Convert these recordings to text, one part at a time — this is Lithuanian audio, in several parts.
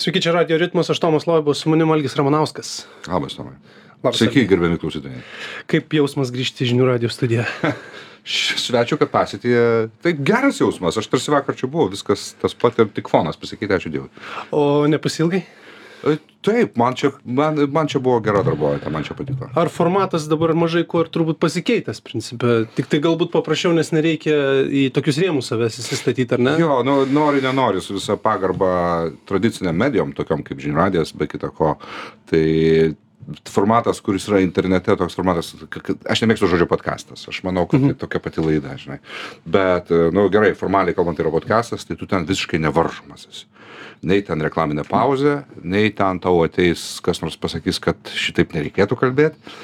Sveiki, čia Radio Ritmas, aš Tomas Loibus, su manimi Algis Ramanauskas. Labas, Tomai. Labas, Sveiki, gerbiami klausytojai. Kaip jausmas grįžti į žinių radio studiją? Svečio kapasityje. Tai geras jausmas, aš tarsi vakar čia buvau, viskas tas pat ir tik fonas pasakyti, ačiū Dievui. O nepasilgai? E, Taip, man čia, man, man čia buvo gera darbovietė, man čia patiko. Ar formatas dabar mažai kuo ir turbūt pasikeitęs, principė? Tik tai galbūt paprasčiau, nes nereikia į tokius rėmus savęs įsistatyti, ar ne? Jo, nu, nori, nenori, su visa pagarba tradiciniam medijom, tokiom kaip žiniradijas, be kita ko. Tai formatas, kuris yra internete, toks formatas, aš nemėgstu žodžio podcastas, aš manau, kad tai tokia pati laida, žinai. Bet, e, nu gerai, formaliai kalbant, tai yra podcastas, tai tu ten visiškai nevaržomas esi. Nei ten reklaminė pauzė, nei ten tau ateis kas nors pasakys, kad šitaip nereikėtų kalbėti.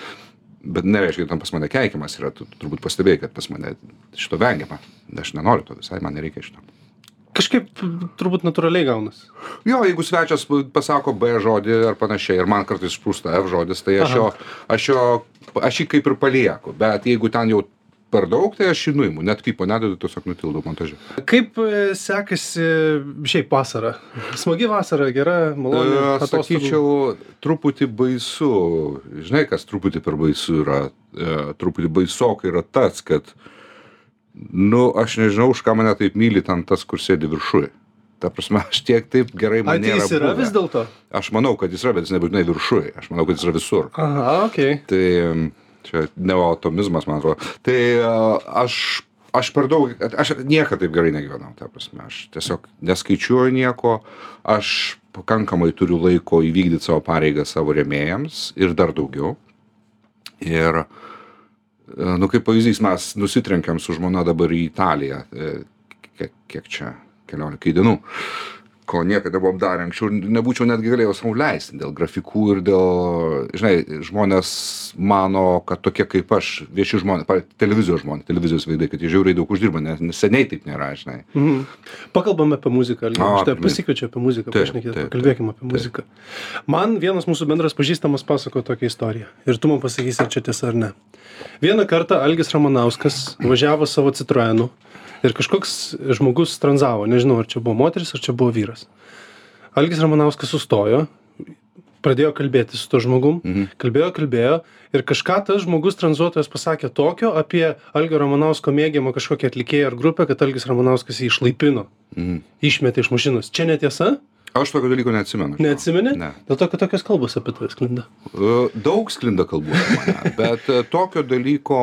Bet nereiškia, kad ten pas mane keikiamas yra, tu turbūt pastebėjai, kad pas mane šito vengiama. Aš nenoriu to visai, man nereikia šito. Kažkaip turbūt natūraliai gaunas. Jo, jeigu svečias pasako B žodį ar panašiai ir man kartais išprūsta F žodis, tai aš jo, aš jo, aš jį kaip ir palieku, bet jeigu ten jau per daug, tai aš jį nuimu, net pipo nededu, tiesiog nutildau montaže. Kaip sekasi šiaip vasara? Smagi vasara, gera, maloni. E, atostogų? Sakyčiau, truputį baisu, žinai, kas truputį per baisu yra, e, truputį baisokai yra tas, kad, nu, aš nežinau, už ką mane taip myli ten tas, kur sėdi viršui. Ta prasme, aš tiek taip gerai man tai nėra. jis yra vis dėlto? Aš manau, kad jis yra, bet jis nebūtinai viršui. Aš manau, kad jis yra visur. Aha, okei. Tai čia neotomizmas, man atrodo. Tai aš, aš per daug, aš niekada taip gerai negyvenau, ta prasme. Aš tiesiog neskaičiuoju nieko, aš pakankamai turiu laiko įvykdyti savo pareigą savo remėjams ir dar daugiau. Ir, e, nu, kaip pavyzdys, mes nusitrenkėm su žmona dabar į Italiją. e, Kiek, kiek čia? Keliolikai dienų ko niekada nebuvom darę anksčiau ir nebūčiau netgi galėjau sau leisti dėl grafikų ir dėl, žinai, žmonės mano, kad tokie kaip aš, vieši žmonės, televizijos žmonės, televizijos veidai, kad jie žiauriai daug uždirba, nes seniai taip nėra, žinai. Mhm. Pakalbame apie muziką. O, Aš tave pasikviečiu apie muziką, pašnekėti, taip, pakalbėkime apie taip. muziką. Man vienas mūsų bendras pažįstamas pasako tokią istoriją. Ir tu man pasakysi, ar čia tiesa ar ne. Vieną kartą Algis Ramanauskas važiavo savo Citroenu ir kažkoks žmogus tranzavo. Nežinau, ar čia buvo moteris, ar čia buvo vyras. Algis Ramanauskas sustojo, pradėjo kalbėti su to žmogum, mhm. kalbėjo, kalbėjo ir kažką tas žmogus tranzuotojas pasakė tokio apie Algio Ramanausko mėgiamą kažkokią atlikėją ar grupę, kad Algis Ramanauskas jį išlaipino, Mhm. išmetė iš mašinos. Čia netiesa? Aš tokio dalyko neatsimenu. Neatsimeni? Ne. Dėl to, kad tokios kalbos apie tave sklinda. E, Daug sklinda kalbų mane, bet e, tokio dalyko,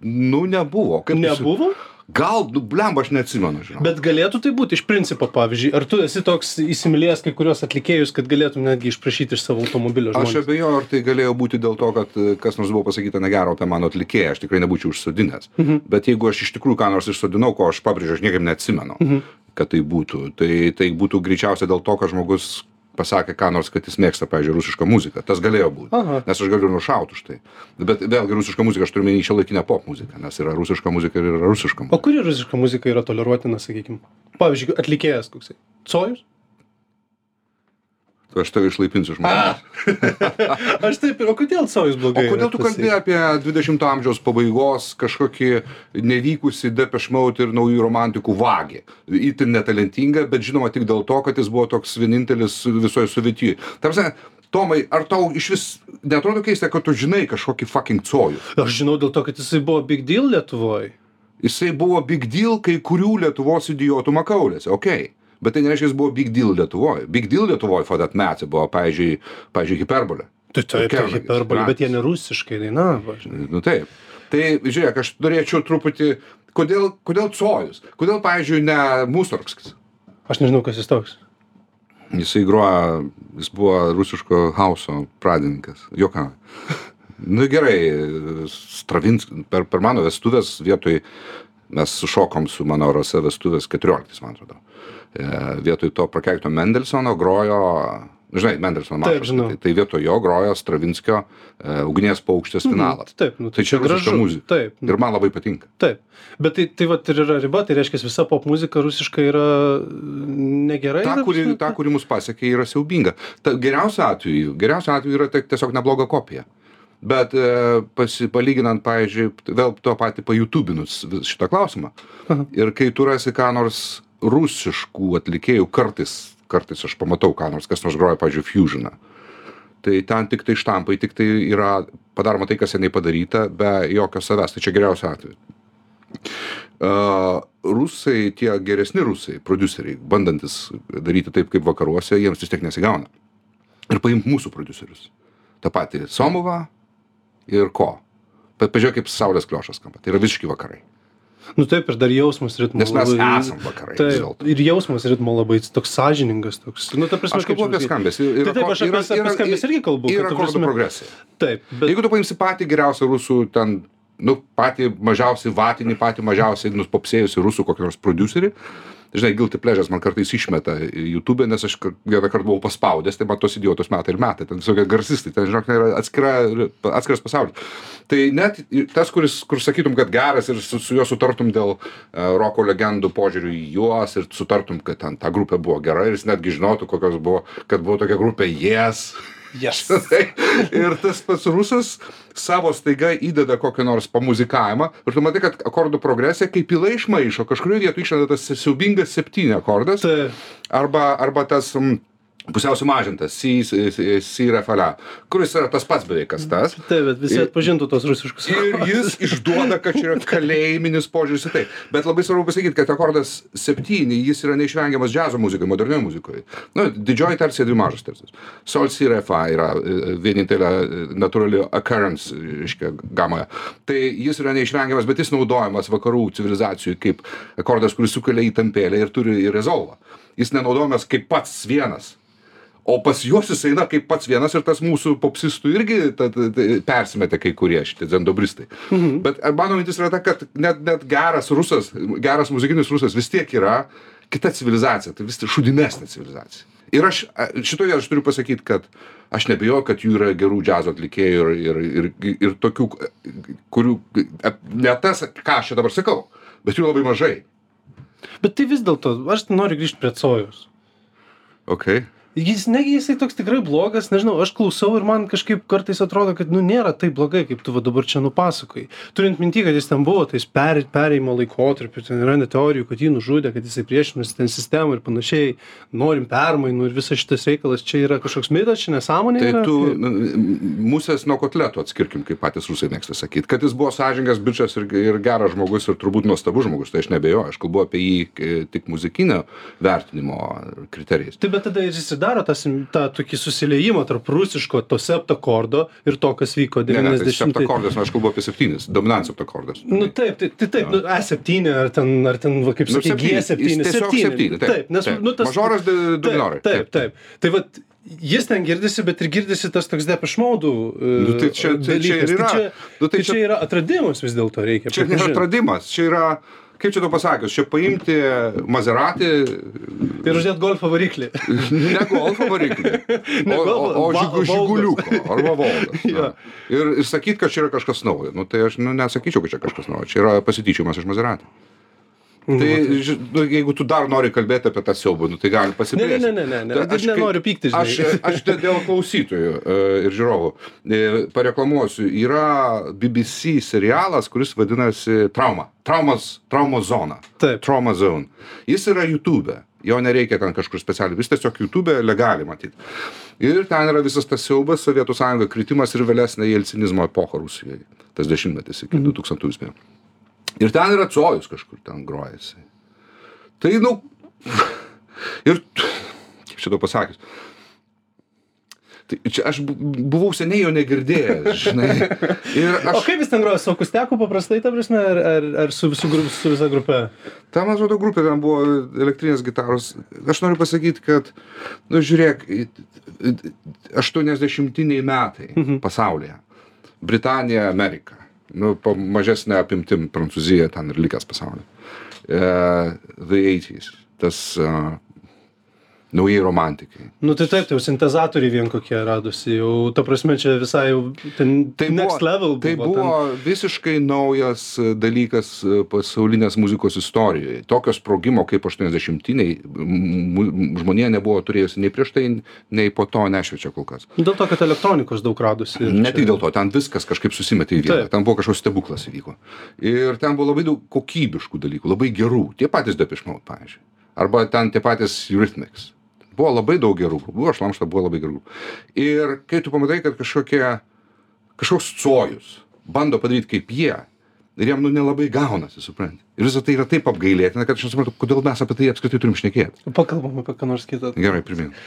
nu, nebuvo. Kaip Nebuvo? Gal, nu, blemba, aš neatsimenu, žinau. Bet galėtų tai būti iš principo, pavyzdžiui, ar tu esi toks įsimylėjęs kai kurios atlikėjus, kad galėtum netgi išprašyti iš savo automobilio Aš žmonės? abejoju, ar tai galėjo būti dėl to, kad e, kas nors buvo pasakyta negero apie mano atlikėją, aš tikrai nebūčiau užsodinęs. Mhm. Bet jeigu aš iš tikrųjų ką nors išsodinau, ko aš pabrėžiu, aš niekaip neatsimenu, mhm. kad tai būtų. Tai, tai būtų greičiausiai dėl to, kad žmogus pasakė ką nors, kad jis mėgsta, pavyzdžiui, rusišką muziką. Tas galėjo būti. Aha. Nes aš galiu nušauti už tai. Bet vėlgi rusiška muzika, aš turiu menį šio laikinę pop muziką, nes yra rusiška muzika ir yra rusiška O muzika. kuri rusiška muzika yra toleruotina, sakykime? Pavyzdžiui, atlikėjas koksai. Cojus? Aš tave išlaipinsiu žmonės. Aš taip, o kodėl Cojus O blogai? kodėl yra tu kalbėjai apie 20-ojo amžiaus pabaigos kažkokį nevykusi depešmaut ir naujų romantikų vagį? Įtin netalentinga, bet žinoma tik dėl to, kad jis buvo toks vienintelis visoje Sovietijoje. Tarsi, Tomai, ar tau iš vis netrodo keista, kad tu žinai kažkokį fucking cojų? Aš žinau dėl to, kad jisai buvo big deal Lietuvoje. Jisai buvo big deal kai kurių Lietuvos idiotų makaulėse, okei. Okay. Bet tai nereiškia, jis buvo big deal Lietuvoje. Big deal Lietuvoje for that metai buvo, pavyzdžiui, pavyzdžiui hiperbolė. Tai taip, tai hiperbolė, bet jie nerusiškai dainavo. žinai. Nu taip. Tai žiūrėk, aš norėčiau truputį, kodėl, kodėl Cojus? Kodėl, pavyzdžiui, ne Musorgskis? Aš nežinau, kas jis toks. Jisai groja, jis buvo rusiško hauso pradininkas. Jokau. Nu gerai, Stravins, per, per mano vestuvės vietoj, mes sušokom su mano rasa vestuvės 14, man atrodo. E, vietoj to prakeikto Mendelsono grojo, žinai, Mendelsono maršas. Tai, tai vietoj jo grojo Stravinskio e, ugnies paukštės finalas. Taip, nu, Tai čia rusiška gražu. muzika. Taip, nu, Ir man labai patinka. taip. Bet tai, tai vat ir yra riba, tai reiškia, visa pop muzika rusiška yra negerai. ta, kuri, ta, kuri mus pasiekė, yra siaubinga. Ta, geriausiu atveju, geriausiu atveju yra tai tiesiog nebloga kopija. Bet e, pasi, palyginant, pavyzdžiui, vėl to patį pajutubinus šitą klausimą. Aha. Ir kai tu rasi ką nors rusiškų atlikėjų kartais kartais aš pamatau ką nors kas nors groja pavyzdžiui fusioną. Tai ten tiktai štampai tiktai yra padaroma tai kas seniai padaryta be jokio savęs. Tai čia geriausiu atveju. A, rusai tie geresni rusai prodiuseriai bandantys daryti taip kaip vakaruose jiems vis tiek nesigauna. Ir paimk mūsų prodiuserius. Tą patį somovą ir ko? Bet pažiūrėk kaip saulės kliošas skamba. Tai yra visiški vakarai Nu taip, ir dar jausmas ritmo. Nes mes labai- esam vakarai, Taip, ir jausmas ritmo labai toks sąžiningas toks. Nu, ta prasme, aš kalbu apie pasakyt? ir Tai taip, aš apie, apie skambesį irgi kalbu. ir akordų progresija Taip, bet jeigu tu paimsi patį geriausią rusų ten nu patį mažiausiai vatinį patį mažiausiai nuspopsėjusį rusų kokį nors prodiuserį žinai guilty pleasures man kartais išmeta youtube nes aš kar- vienąkart buvau paspaudęs tai man tuos idiotus meta ir meta ten visokie garsistai ten žinok yra atskira atskiras pasaulis. Tai net tas kuris kur sakytum kad geras ir su, su juo sutartum dėl e, roko legendų požiūrių į juos ir sutartum kad ten ta grupė buvo gera ir jis netgi žinotų kokios buvo kad buvo tokia grupė yes. Yes. Ir tas pats rusas savo staiga įdeda kokį nors pamuzikavimą ir tu matai kad akordų progresija kaip pila iš maišo kažkurioj vietoj išlenda tas siaubingas septyni akordas arba arba tas mm, pusiau sumažintas si si si si re fa la kuris yra tas pats beveik kas tas. Taip, bet visi atpažintų tos rusiškus. ir jis išduoda kad čia yra kalėjiminis požiūris į tai. Bet labai svarbu pasakyt kad akordas septyni jis yra neišvengiamas džiazo muzikoj modernioj muzikoj. Nu didžioji tarsi dvi mažos tarsis sol si re fa yra e, vienintelė e, natūrali occurrence reiškia gamoje. Tai jis yra neišvengiamas bet jis naudojamas vakarų civilizacijų kaip akordas kuris sukelia įtampėlę ir turi ir rezolvą. Jis nenaudojamas kaip pats vienas o pas juos jis eina kaip pats vienas ir tas mūsų popsistų irgi ta, ta, ta, persimetė kai kurie šitie dzendobristai. Mhm. Bet e, mano mintis yra ta, kad net, net geras rusas, geras muzikinis rusas vis tiek yra kita civilizacija, tai vis tik šudimesnė civilizacija. Ir aš šitoje aš turiu pasakyti, kad aš nebejoju, kad jų yra gerų džiazo atlikėjų ir, ir, ir, ir tokių, kurių, ne tas, ką aš čia dabar sakau, bet jų labai mažai. Bet tai vis dėlto, aš noriu grįžti prie Cojus. Okay. Jis, negi jisai toks tikrai blogas, nežinau, aš klausau ir man kažkaip kartais atrodo, kad, nu, nėra taip blogai, kaip tu va dabar čia nupasakai. Turint minti, kad jis ten buvo, tais per, perėjimo laikotarpiu, ten yra net teorijų, kad jį nužudė, kad jisai priešinosi ten sistemą ir panašiai, norim permainų ir visas šitas reikalas, čia yra kažkoks mitas, čia nesąmonė. Tai tu musės nuo kotletų atskirkim, kaip patys rusai mėgsta sakyti. Kad jis buvo sąžingas bičias ir, ir geras žmogus ir turbūt nuostabus žmogus, tai aš nebejoju. Aš kalbu apie jį e, tik muzikinio vertinimo kriterijais. Taip, bet tada ir jis ir daro tas, tą tokį susiliejimą tarp rusiško to septakordo ir to, kas vyko Ne, ne, tai 90-ais. septakordas, aš kalbu apie septynis, dominant septakordas. Nu taip, tai, tai taip, nu, E7 ar ten, ar ten, va, kaip Nu, septyni. G7. Jis tiesiog septyni, taip, taip, nes, taip. nu, tas. Mažoras du minorai, Taip, taip. Tai va, jis ten girdisi, bet ir girdisi tas toks depešmaudų. Nu, tai čia- tai čia ir yra. Tai čia, Nu, tai čia yra atradimas vis dėlto reikia. Čia pripažint. atradimas, čia yra, kaip čia to pasakius, čia paimti Maserati, Ir uždėti golfo variklį. ne golfo variklį, Ne o, o, golfo, o žigu, Volgos. žiguliuko arba volgas. Jo. ir, ir sakyt, kad čia yra kažkas naujo. Nu, tai aš nu, nesakyčiau, kad čia kažkas naujo. Čia yra pasityčiamas iš Maserati. Tai, ži- nu, jeigu tu dar nori kalbėti apie tą siaubą, nu, tai gali Ne, pasiplėsti. ne, ne, ne, ne. Ir aš nenoriu pykti, žinai. Aš, aš dė- dėl klausytojų e, ir žiūrovų e, pareklamuosiu. Yra BBC serialas, kuris vadinasi Trauma. Traumos, traumos zona. Taip. Trauma zone. Jis yra YouTube. Jo nereikia ten kažkur specialiai. Vis tiesiog YouTube legali matyti. Ir ten yra visas tas siaubas, Sovietų sąjunga kritimas ir vėlesnė jelcinizmo epocha Rusijoje. Tas dešimtmetis iki 2000 metų. Ir ten yra Cojus kažkur ten grojasi. Tai, nu, ir, kaip šito pasakius, tai čia aš bu- buvau seniai jo negirdėjęs, žinai. Ir O aš, kaip jis ten groja, su akusteku paprastai, ta prasme, ar, ar, ar su, su, gru- su visa grupe? ta, man atrodo, grupė ten buvo elektrinės gitaros. Aš noriu pasakyti, kad, nu, žiūrėk, 80-iniai metai pasaulyje. Britanija, Amerika. Nu, po mažesnė apimtim Prancūzija ten ir likęs pasaulyje. Uh, the 80s. Tas uh, naujai romantikai. Nu tai taip, tai jau sintezatoriai vien kokie radosi, jau, ta prasme, čia visai jau ten Tai next buvo, level. tai buvo visiškai naujas e, dalykas e, pasaulinės muzikos istorijoje. Tokio sprogimo kaip 80-iniai žmonė nebuvo turėjusi nei prieš tai, nei po to nešviečia kol kas. Dėl to, kad elektronikos daug radosi. Ne čia- tik dėl to, ten viskas kažkaip susimetė į vieną. Taip. Ten buvo kažkoks stebuklas įvyko. Ir ten buvo labai daug kokybiškų dalykų, labai gerų. Tie patys Mode, pavyzdžiui. Arba ten tie patys Eurythmics. Buvo labai daug gerų grupių, buvo šlamšta, buvo labai gerų. Ir kai tu pamatai, kad kažkokie, kažkoks cojus bando padaryti kaip jie, ir jam nu nelabai gaunasi, supranti. Ir visą tai yra taip apgailėtina, kad aš nesuprantu, kodėl mes apie tai apskritai turim šnekėti. Pakalbam apie ką nors kitą. Gerai, primink.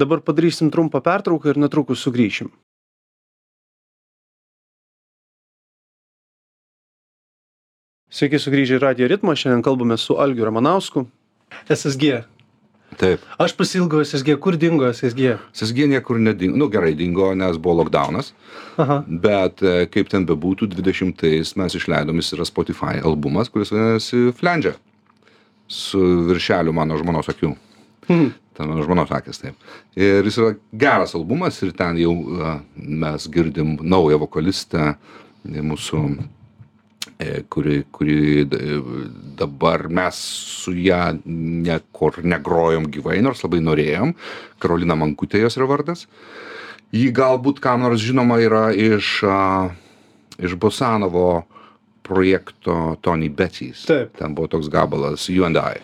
Dabar padarysim trumpą pertrauką ir netrukus sugrįšim. Sveiki sugrįžę į Radio ritmą, šiandien kalbame su Algiu Ramanausku. SSG. Taip. Aš pasilgau SSG, kur dingo SSG? SSG niekur nedingo, nu gerai dingo, nes buvo lockdownas, Aha. bet e, kaip ten bebūtų, 20 mes išleidom, jis yra Spotify albumas, kuris vadinasi Flendžia. Su viršeliu mano žmonos akių. Hmm. Ten mano žmonos akis taip. Ir jis yra geras albumas ir ten jau a, mes girdim naują vokalistę, e, mūsų, e, kuri, kuri d- dabar mes su ją niekur negrojom gyvai, nors labai norėjom. Karolina Mankutė jos yra vardas. Ji galbūt kam nors žinoma yra iš, a, iš Bosanovo projekto Tony Betty's. Taip. Ten buvo toks gabalas You and I.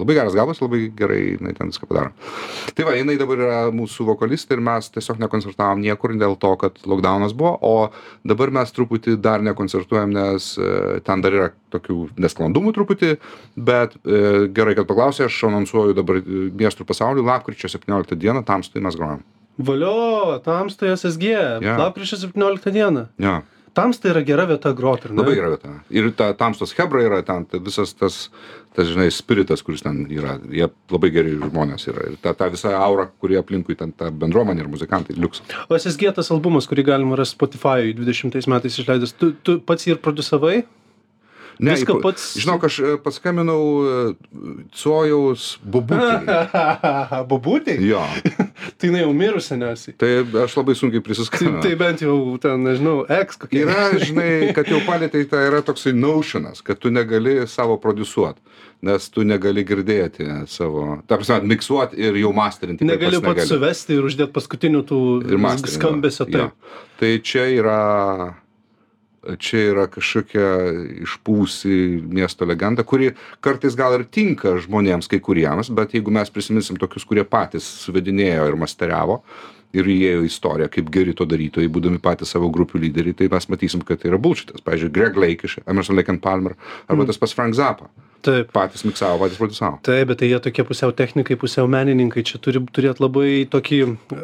Labai geras gabalas, labai gerai jinai ten viską padaro. Tai va, jinai dabar yra mūsų vokalistė ir mes tiesiog nekoncertavom niekur dėl to, kad lockdownas buvo, o dabar mes truputį dar nekoncertuojam, nes e, ten dar yra tokių nesklandumų truputį, bet e, gerai, kad paklausė, aš anonsuoju dabar e, miestų pasaulį, lapkričio 17 dieną, tamstai mes grojam. Valio, tamsta SSG. Jo. Lapkričio 17 dieną. Ja. Tamsta yra gera vieta groti? Labai gera vieta. Ir ta tamstos hebra yra ten, ta visas tas, tas, žinai, spiritas, kuris ten yra. Jie labai geri žmonės yra. Ir ta, ta visa aura, kurie aplinkui ten ta bendruomenė ir muzikantai liuks. O SSG tas albumas, kurį galima rasti Spotify 20 metais išleidęs, tu, tu pats jį ir producavai? Viską pats- Žinok, aš e, paskambinau e, Cojaus bubutį. Bobutė? jo. tai jinai jau mirus seniausiai. Tai aš labai sunkiai Tai, prisiskambinau. tai bent jau ten, nežinau, X kokia. Yra, žinai, kad jau palėtai tai yra toksai notionas, kad tu negali savo produsuoti, nes tu negali girdėti savo, ta prasme, miksuoti ir jau masterinti. Negaliu pats pats suvesti ir uždėti paskutinių tų skambesio. Jo. Taip. Tai čia yra, čia yra kažkokia išpūsi miesto legenda, kuri kartais gal ir tinka žmonėms kai kuriems, bet jeigu mes prisiminsim tokius, kurie patys suvedinėjo ir masteriavo ir įėjo į istoriją kaip geri to darytojai, būdami patys savo grupių lyderiai, tai mes matysim, kad tai yra bullshitas. Pavyzdžiui, Greg Lake iš Emerson Lake and Palmer arba tas pas Frank Zappa. Taip. Patys miksavo, patys producavo. Taip, bet tai jie tokie pusiau technikai, pusiau menininkai. Čia turi turėti labai tokį,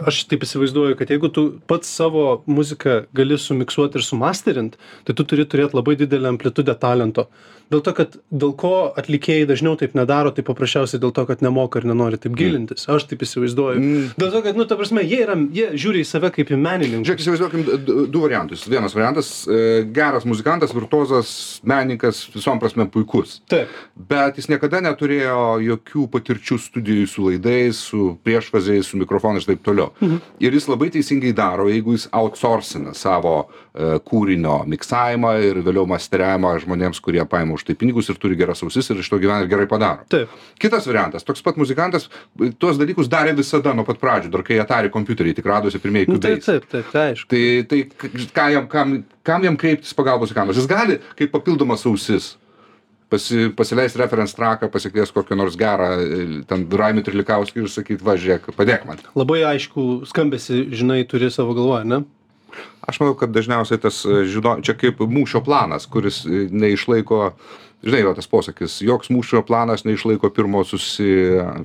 aš taip įsivaizduoju, kad jeigu tu pats savo muziką gali sumiksuoti ir sumasterint, tai tu turi turėti labai didelę amplitudę talento. Dėl to, kad dėl ko atlikėjai dažniau taip nedaro, tai paprasčiausiai dėl to, kad nemoka ir nenori taip gilintis. Aš taip įsivaizduoju. Mm. Dėl to, kad, nu, ta prasme, jie, yra, jie žiūri į save kaip į menininką. Žiūrėk, įsivaizduokim d- d- du variantus. Vienas variantas e, - geras muzikantas, virtuozas, menininkas, visom prasme puikus. Taip. Bet jis niekada neturėjo jokių patirčių studijų su laidais, su priešvaziais, su mikrofonais ir taip toliau. Mhm. Ir jis labai teisingai daro, jeigu jis outsourcina savo e, kūrinio miksavimą ir vėliau masteriavimą žmonėms, kurie paima už tai pinigus ir turi geras ausis ir iš to gyvena ir gerai padaro. Taip. Kitas variantas, toks pat muzikantas tuos dalykus darė visada nuo pat pradžių, dar kai Atari kompiuteriai tik radosi pirmieji Nu, taip, kubais. taip, taip, tai aišku. Tai, tai ką jam, kam, kam jam kreiptis pagalbos į kamerą? Jis gali kaip papildomas ausis pasi, pasileis reference traką, pasikvies kokį nors gerą, e, ten Raimį Trilikauskį ir sakyti, va, žiūrėk, padėk man. Labai aišku, skambesi, žinai, turi savo galvoje, ne? Aš manau, kad dažniausiai tas, e, žino, čia kaip mūšio planas, kuris e, neišlaiko, žinai, yra tas posakis, joks mūšio planas neišlaiko pirmo, susi,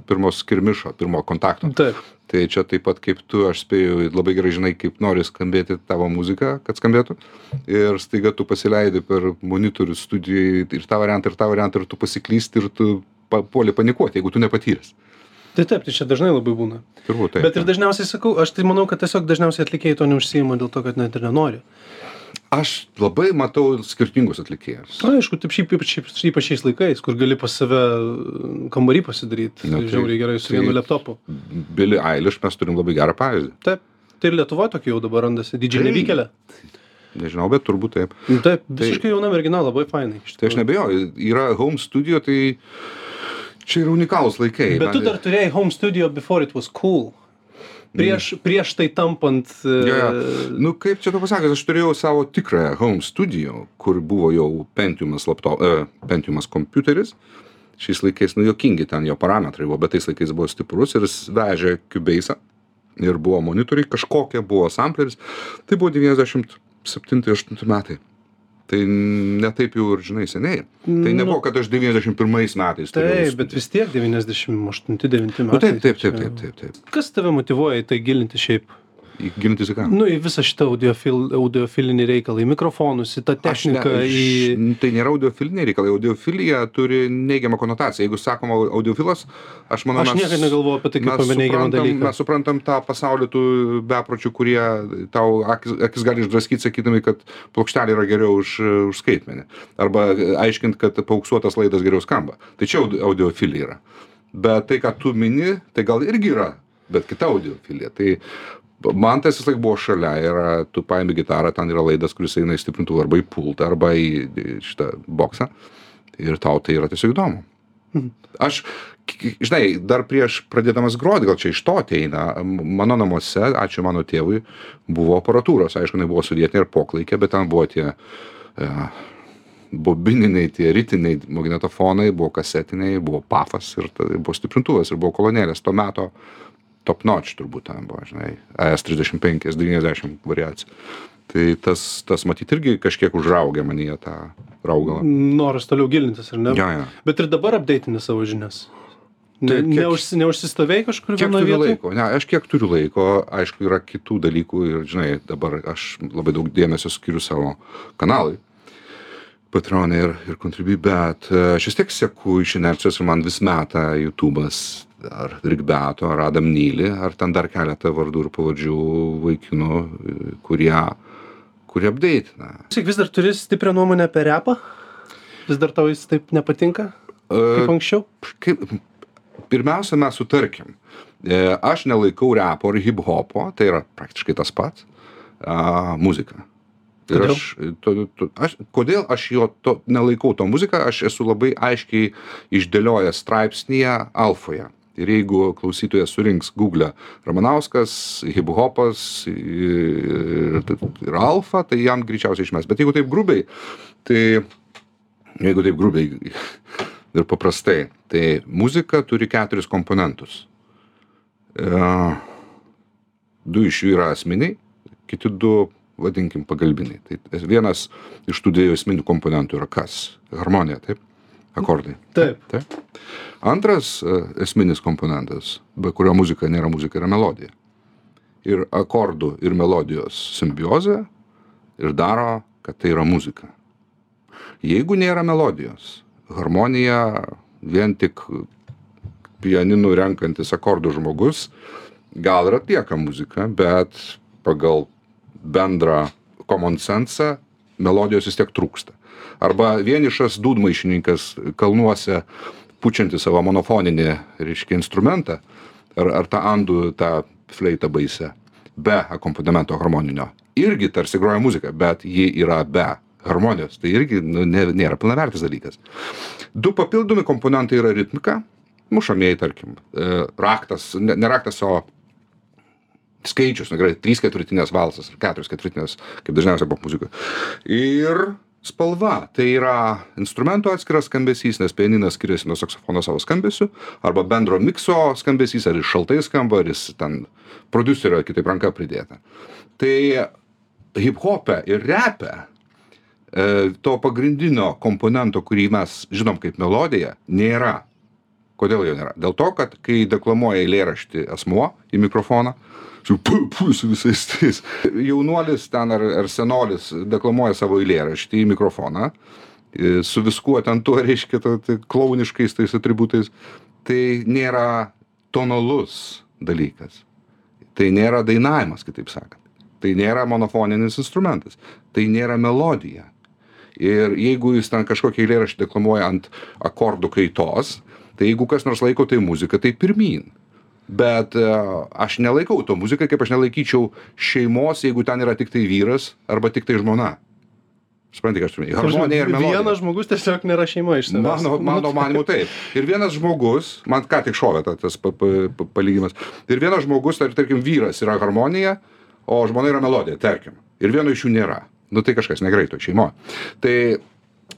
pirmo skirmišo, pirmo kontakto. Taip. Tai čia taip pat kaip tu, aš spėju, labai gerai žinai, kaip nori skambėti tavo muzika, kad skambėtų. Ir staiga tu pasileidi per monitorių studijai ir tą variantą, ir tą variantą, ir tu pasiklysti, ir tu puoli panikuoti, jeigu tu nepatyręs. Tai taip, tai čia dažnai labai būna. Turbūt taip. Bet ir dažniausiai sakau, aš tai manau, kad tiesiog dažniausiai atlikėjai to neužsijima dėl to, kad net ir nenori. Aš labai matau skirtingus atlikėjus. Na, aišku, taip šiaip ypač, ypač šiais laikais, kur gali pas save kambarį pasidaryti, tai tai- žiauriai gerai su tai- vienu laptopu. Billy Eilish mes turim labai gerą pavyzdį. Taip. Tai ir Lietuvoje tokia jau dabar randasi, didžiai Tai- nevykėlė. Nežinau, bet turbūt taip. Taip, visiškai jauna mergina, labai fainai. Tai aš nebejoju, yra home studio, tai čia yra unikalūs laikai. Bet tu Man- dar turėjai home studio before it was cool. Prieš, prieš tai tampant. Jo. e, Nu, kaip čia tu pasakęs, aš turėjau savo tikrąją home studio, kur buvo jau Pentiumas, laptop, e, Pentiumas kompiuteris šiais laikais, nu, jokingi ten jo parametrai buvo, bet tais laikais buvo stiprus ir jis vežė Cubase'ą ir buvo monitoriai, kažkokie buvo sampleris. Tai buvo 97-8 metai. Tai netaip jau ir, žinai, seniai. Tai Nu. nebuvo, kad aš 91 metais. Taip, bet vis tiek 98-9 Nu, metai. taip, taip, čia- taip, taip, taip, taip. Kas tave motivuoja į tai gilinti šiaip? Į- Gilintis į ką? Nu, į visą šitą audiofil, audiofilinį reikalą, į mikrofonus, į tą Aš ne- techniką, į... Tai nėra audiofiliniai reikalai. Audiofilija turi neigiamą konotaciją. Jeigu sakoma audiofilas, aš manau, Aš niekada negalvojau apie tai kaip mes apie neigiamą dalyką. Mes suprantam tą pasaulį tų bepročių, kurie tau akis, akis gali išdraskyti, sakydami, kad plokštelė yra geriau už, už skaitmenį. Arba aiškint, kad pauksuotas laidas geriau skamba. Tai čia audi- audiofilija yra. Bet tai, ką tu mini, tai gal irgi yra, bet kita audiofilija. Tai man tas vis laik buvo šalia ir tu paimi gitarą, ten yra laidas, kuris eina į stiprintuvą arba į pultą, arba į šitą boksą. Ir tau tai yra tiesiog įdomu. Aš, k- k- žinai, dar prieš pradėdamas groti, gal čia iš to ateina, mano namuose, ačiū mano tėvui, buvo aparatūros, aišku, jinai buvo sudėtinė ir poklaikė, bet ten buvo tie e, bobininiai, tie ritiniai magnetofonai, buvo kasetiniai, buvo pafas ir tada buvo stiprintuvas ir buvo kolonėlės. Tuo metu top notch turbūt ten buvo, žinai, AS35, 90 variacija. Tai tas, tas matyt irgi kažkiek užraugė manyje tą raugalą. Noras toliau gilintis, ar ne? Jo, jo. Bet ir dabar apdeitinė savo žinias. Ne, Tai kiek- neužsi, neužsistovėjai kažkur vienoje vietoje? laiko? Ne, aš kiek turiu laiko, aišku, yra kitų dalykų ir, žinai, dabar aš labai daug dėmesio skiriu savo kanalui. Patreonai ir, ir Contribui, bet e, aš vis tiek seku iš inercijos ir man vis meta YouTube'as ar Rigbeto, ar Adam Nyli, ar ten dar keletą vardų ir pavardžių vaikinų, e, kurie, kurie apdeitina. Sakyk, vis dar turi stiprią nuomonę apie repą? Vis dar tau jis taip nepatinka? Kaip anksčiau? kaip, pirmiausia, mes sutarkim. E, Aš nelaikau repo ar hip-hopo, tai yra praktiškai tas pats, a, muzika. Ir Kodėl? aš, to, to, aš, kodėl aš jo to, nelaikau to muziką, aš esu labai aiškiai išdėliojęs straipsnėje alfoje. Ir jeigu klausytojas surinks Google Ramanauskas, hip-hopas ir, ir alfa, tai jam greičiausiai išmes. Bet jeigu taip grubiai, tai jeigu taip grubiai ir paprastai, tai muzika turi keturis komponentus. E, Du iš jų yra asmeniai, kiti du, vadinkim, pagalbiniai. Tai vienas iš tų dviejų esminių komponentų yra kas? Harmonija, taip? Akordai. Taip. Taip. Antras e, esminis komponentas, be kurio muzika nėra muzika, yra melodija. Ir akordų ir melodijos simbiozė ir daro, kad tai yra muzika. Jeigu nėra melodijos, harmonija vien tik pianinu renkantis akordų žmogus gal ir atlieka muziką, bet pagal bendrą common sensą melodijos vis tiek trūksta. Arba vienišas dūdmaišininkas kalnuose pučiantis savo monofoninį, reiškia, instrumentą, ar, ar tą andų, tą fleitą baisę, be akompanimento harmoninio. Irgi tarsi groja muzika, bet ji yra be harmonijos. Tai irgi nu, nė- nėra pilnavertis dalykas. Du papildomi komponentai yra ritmika, mušamieji, tarkim, e, raktas, ne, ne raktas, o skaičius, nu gerai, trys ketvirtinės valsas keturios ketvirtinės, kaip dažniausiai popmuzikoje. Ir spalva, tai yra instrumento atskiras skambesys, nes pianinas skiriasi nuo saksofono savo skambesiu, arba bendro mikso skambesys, ar jis šaltai skamba, ar jis ten producerio kitaip ranka pridėta. Tai hip-hopė ir repė e, to pagrindinio komponento, kurį mes žinom kaip melodiją, nėra. Kodėl jo nėra? Dėl to, kad kai deklamuoja eilėraštį asmuo į mikrofoną, su, pu, pu, su visais tais. Jaunuolis ten ar, ar senolis deklamuoja savo eilėraštį į mikrofoną, e, su viskuo ten tuo reiškia, ta, tai klauniškais tais atributais. Tai nėra tonalus dalykas. Tai nėra dainavimas, kitaip sakant. Tai nėra monofoninis instrumentas. Tai nėra melodija. Ir jeigu jis ten kažkokį eilėraštį deklamuoja ant akordų kaitos, tai jeigu kas nors laiko tai muzika, tai pirmin. Bet e, aš nelaikau to muziką, kaip aš nelaikyčiau šeimos, jeigu ten yra tik tai vyras arba tik tai žmona. Suprantate, ką aš turiu? Harmonija ir melodija. Vienas žmogus tiesiog nėra šeima iš savęs. Mano, mano manimu taip. Ir vienas žmogus, man ką tik šovė ta- tas pa, pa, pa, palygimas. Ir vienas žmogus, tar, tarkim, vyras yra harmonija, o žmona yra melodija, tarkim. Ir vieno iš jų nėra. Nu tai kažkas negerai to šeimoje. Tai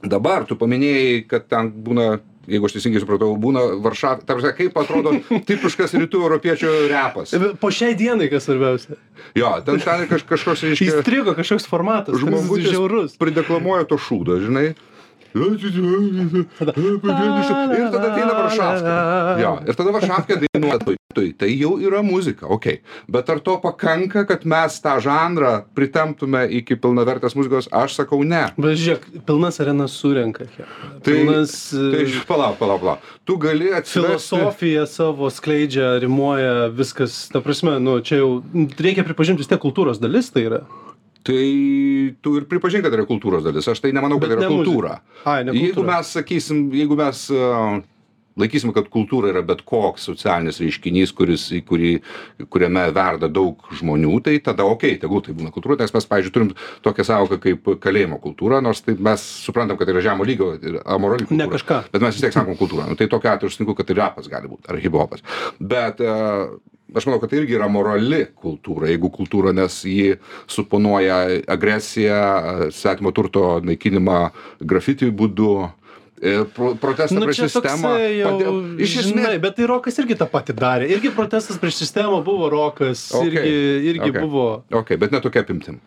dabar tu paminėjai, kad ten būna jeigu aš teisingai supratau, būna Varšava, tarsi kaip atrodo tipiškas rytų europiečio repas. Po šiai dienai, kas svarbiausia. Jo, ten, ten kaž, kažkoks, reiškia, Įstrigo kažkoks formatas. žmogus žiaurus. prideklamuoja to šūdo, žinai. Ir tada ateina Varšavka. Jo, ir tada Varšavka dainuoja, tai, tai, tai jau yra muzika. Okay. Bet ar to pakanka, kad mes tą žanrą pritemptume iki pilnavertės muzikos? Aš sakau ne. Bet žiūrėk, pilnas arenas surenka. Tai, Pilnas tai e, palauk, palauk, palauk. Tu gali atsivesti. filosofiją savo skleidžia, rimuoja, viskas, ta prasme, nu, čia jau reikia pripažinti, vis tiek kultūros dalis tai yra. Tai tu ir pripažink, kad yra kultūros dalis. Aš tai nemanau, kad Bet yra kultūra. Jeigu mes sakysim, jeigu mes laikysim, kad kultūra yra bet koks socialinis reiškinys, kuris, į kurį, kuriame verda daug žmonių, tai tada okei, tegul tai būna kultūra, nes mes, pavyzdžiui, turim tokią savoką kaip kalėjimo kultūra, nors tai mes suprantam, kad tai yra žemo lygio ir amorali kultūra. Bet mes vis tiek sakom kultūra. Nu, tai tokia atveju aš sutinku, kad tai rapas gali būti, ar hiphopas. Bet uh, aš manau, kad tai irgi yra morali kultūra, jeigu kultūra, nes ji suponuoja agresiją, svetimo turto naikinimą grafiti būdu, e, pro- protestą Nu, prieš sistemą. jau, Padėl- Iš žinai, esmės, bet tai rokas irgi tą patį darė. Irgi protestas prieš sistemą buvo rokas, Okay, irgi, irgi okay. buvo. okay, bet netokia apimtim.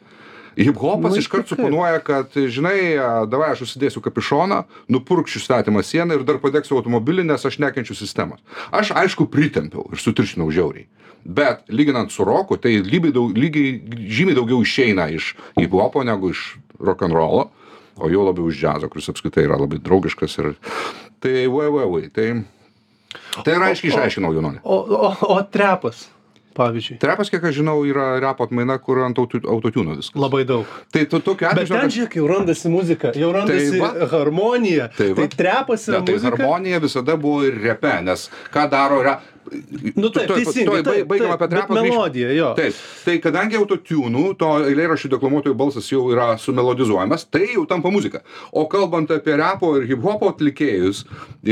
Hiphopas Nu, iškart suponuoja, kad, žinai, davai aš užsidėsiu kapišoną, nupurkšiu svetimą sieną ir dar padegsiu automobilį, nes aš nekenčiu sistemos. Aš, aišku, pritempiau ir sutiršinau žiauriai. Bet lyginant su roku, tai lygiai, daug, lygiai žymiai daugiau išeina iš hiphopo negu iš rock'n'rollo, o jau labiau iš džiazo, kuris apskritai yra labai draugiškas. Ir... Tai, vai, tai... Tai yra aiškiai išaiškinau, jaunuolį. O, o, o trepas, pavyzdžiui. Trepas, kiek aš žinau, yra repo atmaina, kur ant auto- autotune viskas. Labai daug. Tai tu tokiu Bet atveju, ten, žinok, žiūrėk, jau randasi muzika, jau randasi va. harmonija. Tai Tai, va. tai trepas yra ne, tai muzika. harmonija visada buvo ir repe, nes ką daro yra... Nu taip, Tuoj- teisingai, tuoj taip, baigiam apie grįžt. melodija, jo. Taip, tai kadangi autotune, to eilėraščių deklamuotojų balsas jau yra sumelodizuojamas, tai jau tampa muzika. O kalbant apie repo ir hip-hopo atlikėjus,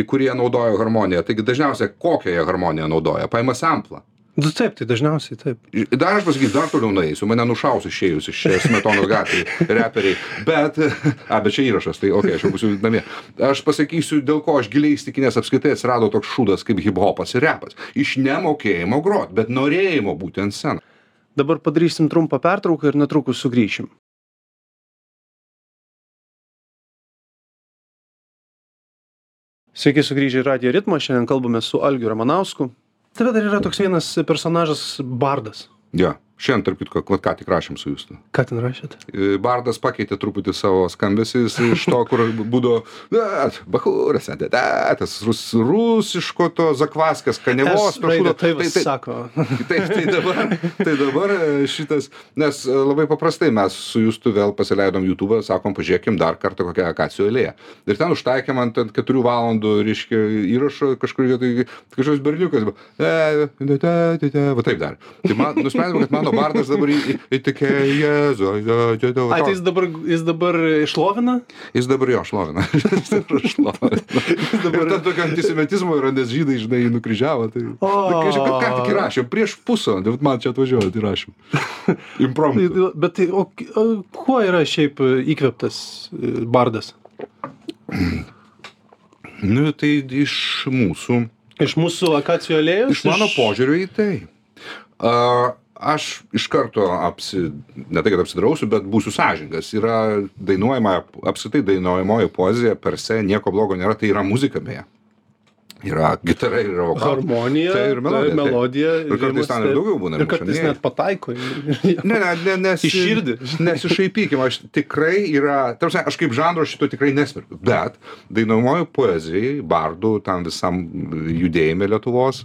kurie naudoja harmoniją, taigi dažniausiai kokią jie harmoniją naudoja? Paima samplą. Nu, taip, tai dažniausiai taip. Dar aš pasakysiu, dar toliau nueisiu, mane nušaus išėjus iš smetonos gatvėje, reperiai. Bet, a, bet čia įrašas, tai okei, okay, aš jau būsiu namie. Aš pasakysiu, dėl ko aš giliai įstikinęs apskritai atsirado toks šūdas kaip hip-hopas ir repas. Iš nemokėjimo grot, bet norėjimo būti ant scenos. Dabar padarysim trumpą pertrauką ir netrukus sugrįšim. Sveiki sugrįžę į Radio Ritmą, šiandien kalbame su Algiu Ramanausku. Tave dar yra toks vienas personažas Bardas. Jo, šiandien, tarp kitko, vat ką tik rašėm su jūsų. Ką ten rašėt? E, Bardas pakeitė truputį savo skambesį jis iš to, kur būdavo, na, bahūras, tas rus, rusiško to zakvaskės, kanevos, S to raidę šūdo. taip sako. Taip, tai dabar, tai dabar e, šitas, nes e, labai paprastai mes su Justu vėl pasileidom YouTube, sakom, pažiūrėkim dar kartą kokią akacijų eilėje. Ir ten užtaikėm ant ant keturių valandų, reiškia, įrašo kažkur vietoj, kažkoks berniukas, buvo, e, te, te, te, te, va taip dar. Tai man, nusprendėm, kad mano bardas dabar į- į- įtikė Jėzų. A, tai jis dabar, jis dabar išlovina? Jis dabar jo šlovina. Jis dabar šlovina. Ir ten tokio antisemitizmo yra, nes žydai, žinai, nukryžiavo. Tai, O. tai kai žiūrėjau, ką tik įrašėm, prieš pusvalandį, vat man čia atvažiuojant įrašėm. Impromptu. Tai- Bet tai, o, o kuo yra šiaip e, įkveptas e, Bardas? Nu, tai iš mūsų, Iš mūsų akacijų alėjos? iš mano požiūrio į tai. A, aš iš karto apsi, ne tai, kad apsidrausiu, bet būsiu sąžingas. Yra dainuojama, apskritai dainuojamoji poezija per se, nieko blogo nėra, tai yra muzika beje. Yra gitara ir yra vokalas. Harmonija, Tai ir melodija, taip. melodija Ir kartais ten ir daugiau būna, ir kartais net pataiko. Ne, ne, ne, nes, Į širdį. Nesišaipykim, aš tikrai yra, tarsi, aš kaip žanro šito tikrai nesmerkiu, bet dainuojamoji poezijai, bardų, tam visam judėjime Lietuvos,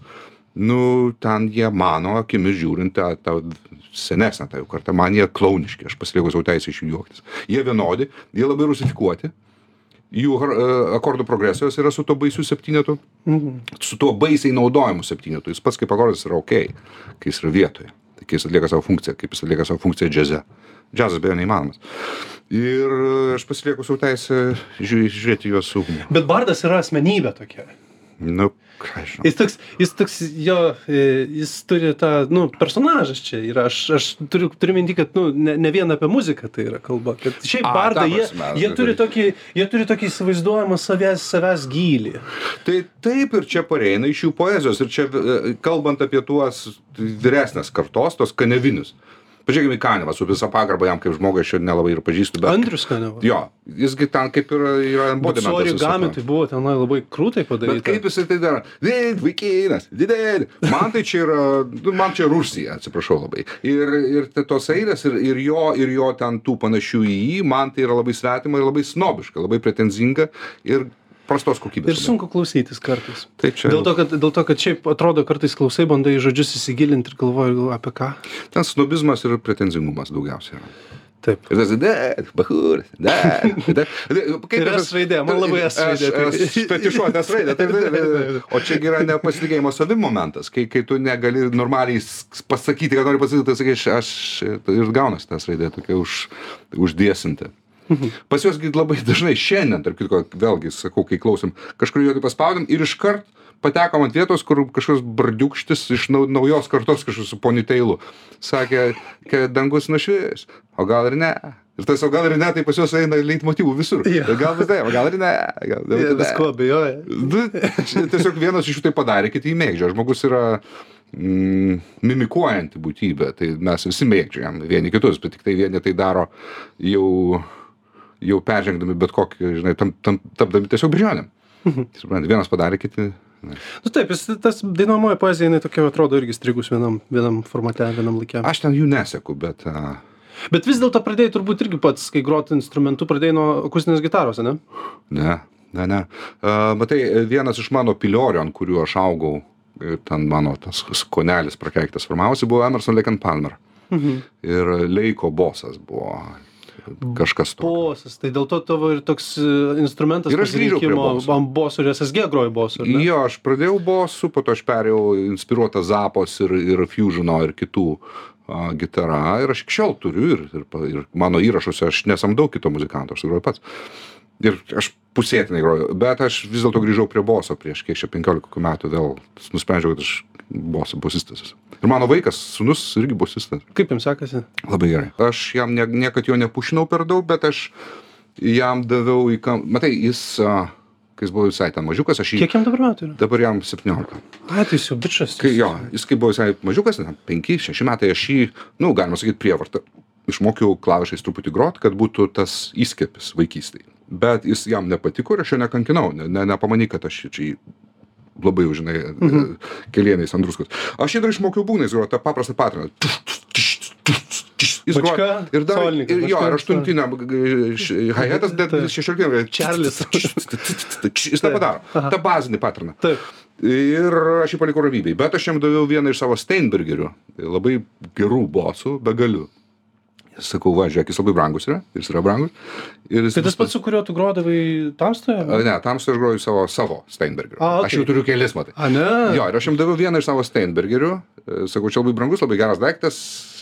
nu, ten jie mano akimis žiūrint tą, tą senesnę tą jau kartą, man jie klauniški, aš pasilieku savo teisę iš jų juoktis. Jie vienodi, jie labai rusifikuoti, jų har- e, akordų progresijos yra su to baisiu septynetu, su tuo baisiai naudojimu septynetu. Jis pats kaip akordas yra ok, kai jis yra vietoje. Tai kai jis atlieka savo funkciją, kaip jis atlieka savo funkciją džiaze. Džiazas beje neįmanomas. Ir e, aš pasilieku savo teisę žiūrėti, žiūrėti juos su humoru. Bet Bardas yra asmenybė tokia. Nu, ką žinau. Jis toks, jis toks, jo, e, jis turi tą, nu, personažas čia yra. Aš, aš turiu, turiu minti, kad, nu, ne, ne vien apie muziką tai yra kalba. Kad šiaip A, bardai, jie, jie, turi tokį, jie turi tokį įsivaizduojamą savęs, savęs gylį. Tai taip ir čia pareina iš jų poezijos. Ir čia, e, kalbant apie tuos vyresnės kartos, tos kanevinius. Pažiūrėkime į Kanevą, su visą pagarbą jam kaip žmogui, aš jo nelabai ir pažįstu, bet... Andrius Kaneva. Jo, jisgi ten kaip ir yra embodimentas. Sorry, viso gami to. tai buvo tenai labai krūtai Bet padaryta. kaip jisai tai daro? Did, vaikinas, didel. Man tai čia yra, nu, man čia Rusija, atsiprašau labai. Ir, ir tos eilės, ir, ir, jo, ir jo ten tų panašių į jį, man tai yra labai svetima ir labai snobiška, labai pretenzinga ir prastos kokybės. Ir sunku klausytis kartais. Tai čia. Dėl to, kad, dėl to, kad šiaip atrodo kartais klausai, bandai žodžius įsigilinti ir galvoji apie ką. Ten snobizmas ir pretenzingumas daugiausiai yra. Taip. Ir tas, dad, bahur, dad, dad. Kaip Ir S raidė, man labai S raidė. Aš- aš Fetišuotas raidė. Taip, taip, taip, taip. O čia yra nepasitikėjimo savim momentas, kai, kai tu negali normaliai pasakyti, ką nori pasakyti, tai sakai, aš, aš ir gaunasi tas raidė tokia už, uždėsinti. Pas juos labai dažnai šiandien, tarp kitko, vėlgi sakau, kai klausim, kažkur juodai paspaudėm ir iškart patekom ant vietos, kur kažkoks bardiukštis iš nau, naujos kartos kažkoks su poniteilu. Sakė, kad dangus nušvis, o gal ir ne. Ir tas, o gal ir ne, tai pas juos eina leitmotyvų visur. Jo. Gal vis tai, o gal ir ne. Gal, Jie gal, Visko abejoja. Nu, Tiesiog vienas iš jų tai padarė, kiti jį mėgdžia. Žmogus yra mm, mimikuojanti būtybė, tai mes visi mėgdžiam vieni kitus, bet tik tai vieni tai daro jau, jau peržengdami bet kokį, žinai, tam, tam, tapdami tiesiog bežionėm. Suprantate, vienas padarė, kiti. ne. Nu taip, jis, tas dainuojamoji poezija, jinai tokia atrodo irgi strigus vienam, vienam formate, vienam laikė. Aš ten jų neseku, bet... Uh, Bet vis dėlto pradėjai turbūt irgi pats, kai groti instrumentu, pradėjai nuo akustinės gitaros, ne? Ne, ne, ne. Uh, matai, vienas iš mano piliorių, ant kurių aš augau, ten mano tas skonelis prakeiktas formavosi, buvo Emerson Lake and Palmer. Mhm. Ir Leiko bosas buvo kažkas to. Bosas, tai dėl to tavo ir toks e, instrumentas Ir aš ant bosų ir SSG groji bosų. Jo, aš pradėjau bosų, po to aš perėjau inspiruotą Zapos ir, ir Fusiono ir kitų a, gitara. Ir aš iki šiol turiu ir, ir, ir mano įrašuose aš nesamdau kito muzikanto, aš groju pats. Ir aš pusėtinai groju, bet aš vis dėlto grįžau prie boso prieš kiek čia 15 kokių metų vėl nusprendžiau, kad aš boso bosistas. Ir mano vaikas, sunus, irgi bosistas. Kaip jums sekasi? Labai gerai. Aš jam ne, niekad jo nepušinau per daug, bet aš jam daviau į kam... Matai, jis, kai jis buvo visai ten mažiukas, aš jį... Kiek jam dabar metų yra? Dabar jam 17. A, tai jis jau bičias. Kai jo, jis kai buvo visai mažiukas, 5-6 metai, aš jį, na, nu, galima sakyti, prievartą. Išmokiau klavišais truputį grot, kad būtų tas įskiepis vaikystėje. Bet jis jam nepatiko ir aš jo nekankinau. Ne, ne, nepamany, kad aš čia jį labai, jau, žinai, mhm. kelieniais ant druskos. Aš dar išmokiau būgnais groti tą paprastą patriną. Jis groja ir dar, solininkas, ir jo, ir aštuntinę hi-hatas, bet Taip. šešioliktinę. Čarlis. Jis tą padaro. Aha. Ta bazinį patriną. Taip. Ir aš jį palikau ramybėj. Bet aš jam daviau vieną iš savo Steinbergerių. Tai labai gerų bosų, be galiu. Sakau, va, žiūrėk, jis labai brangus yra. Jis yra brangus. Ir jis Tai tas pats, su kuriuo tu grodavai tamstoje? Ne, tamsta aš groju savo, savo Steinbergerių. A, Aš okei. jau turiu kelis, matai. A, ne? Jo, ir aš jam daviau vieną iš savo Steinbergerių. E, Sakau, čia labai brangus, labai geras daiktas.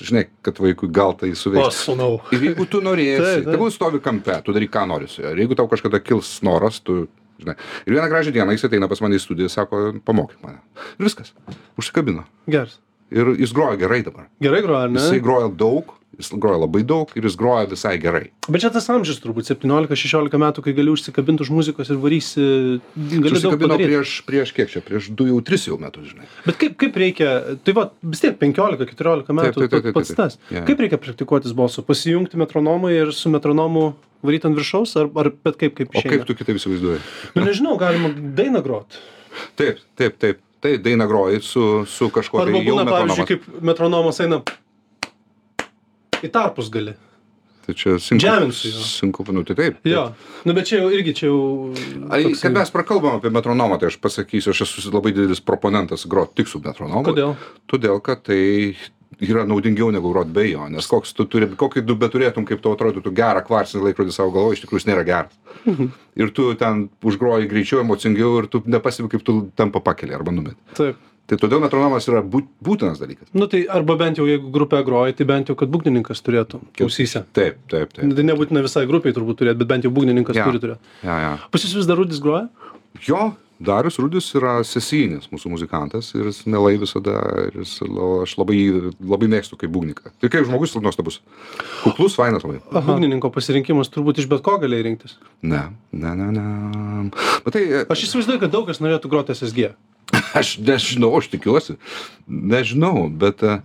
Žinai, kad vaikui gal tai O, suveiks. sunau. Ir jeigu tu norėsi, tegul stovi kampe, tu daryk ką nori su juo. Ir jeigu tau kažkada kils noras, tu, žinai. Ir vieną gražią dieną jis ateina pas mane į studiją, sako, pamokyk mane. Ir viskas. Užsikabino. Geras. Ir jis groja gerai dabar. Gerai groja, ne? Jisai groja daug, jis groja labai daug ir jis groja visai gerai. Bet čia tas amžius turbūt 17-16 metų, kai gali užsikabinti už muzikos ir varysi, padaryti. prieš, prieš kiek čia, prieš du jau tris jau metus, žinai. Bet kaip, kaip reikia, tai va, vis tiek 15-14 metų taip, taip, taip, pats taip. tas. Jo. Kaip reikia praktikuotis balsu? Pasijungti metronomą ir su metronomu varyti ant viršaus, ar, ar bet kaip kaip O išeina? kaip tu kitaip įsivaizduoji? Nu nežinau, galima dainą grot. Taip, taip, taip. Tai daina groji su, su kažkuo Arba tai būna, metronomas. pavyzdžiui, kaip metronomas eina į tarpus gali. Tai čia sunku. Džeminsiu jo. Sunku, nu tai taip. Jo. Nu bet čia jau irgi čia jau... Ai, toksai- kad mes prakalbam apie metronomą, tai aš pasakysiu, aš esu labai didelis proponentas groti tik su metronomu. Kodėl? Todėl, kad tai yra naudingiau negu groti be jo, nes koks tu turi, kokį tu beturėtum, kaip tau atrodytų gerą kvarcinį laikrodį savo galvoje, iš tikrųjų jis nėra geras. Mhm. Ir tu ten užgroji greičiau, emocingiau ir tu nepasivi, kaip tu tampa pakeli arba numeti. Taip. Tai todėl metronomas yra būt, būtinas dalykas. Nu tai arba bent jau jeigu grupė groja, tai bent jau, kad būgnininkas turėtų klausyse. Taip, taip, taip. Tai nebūtina visai grupiai turbūt turėti, bet bent jau būgnininkas Jo. turi turėti. Ja, ja. Pas jūs vis dar rudis groja? Jo, darius rudis yra sesijinis mūsų muzikantas ir jis mielai visada jis aš labai labai mėgstu kaip būgnininką ir kaip žmogus nuostabus kuklus fainas labai Būgnininko pasirinkimas turbūt iš bet ko galėjai rinktis. ne ne ne ne bet tai Aš įsivaizduoju, kad daug kas norėtų groti SSG. aš nežinau aš tikiuosi. Nežinau bet e,